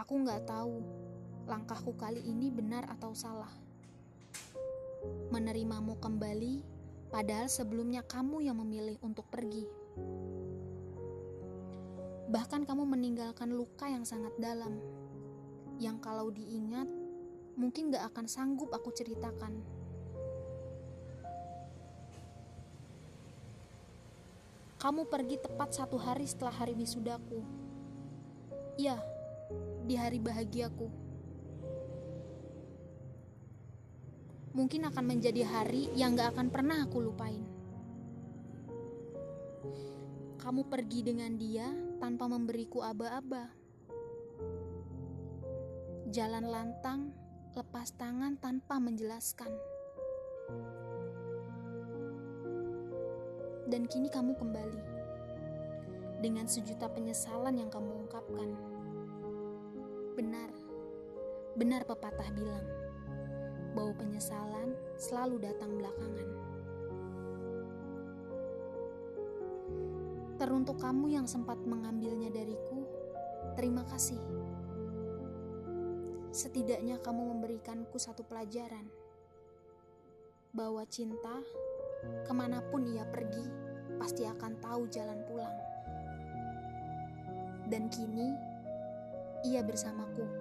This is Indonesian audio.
Aku nggak tahu langkahku kali ini benar atau salah. Menerimamu kembali, padahal sebelumnya kamu yang memilih untuk pergi. Bahkan kamu meninggalkan luka yang sangat dalam, yang kalau diingat mungkin gak akan sanggup aku ceritakan. Kamu pergi tepat satu hari setelah hari wisudaku. Iya, di hari bahagiaku. Mungkin akan menjadi hari yang gak akan pernah aku lupain. Kamu pergi dengan dia tanpa memberiku aba-aba. Jalan lantang, lepas tangan tanpa menjelaskan. Dan kini kamu kembali dengan sejuta penyesalan yang kamu ungkapkan. Benar, benar pepatah bilang, bahwa penyesalan selalu datang belakangan. Teruntuk kamu yang sempat mengambilnya dariku, terima kasih. Setidaknya kamu memberikanku satu pelajaran bahwa cinta, ke mana pun ia pergi, pasti akan tahu jalan pulang. Dan kini ia bersamaku.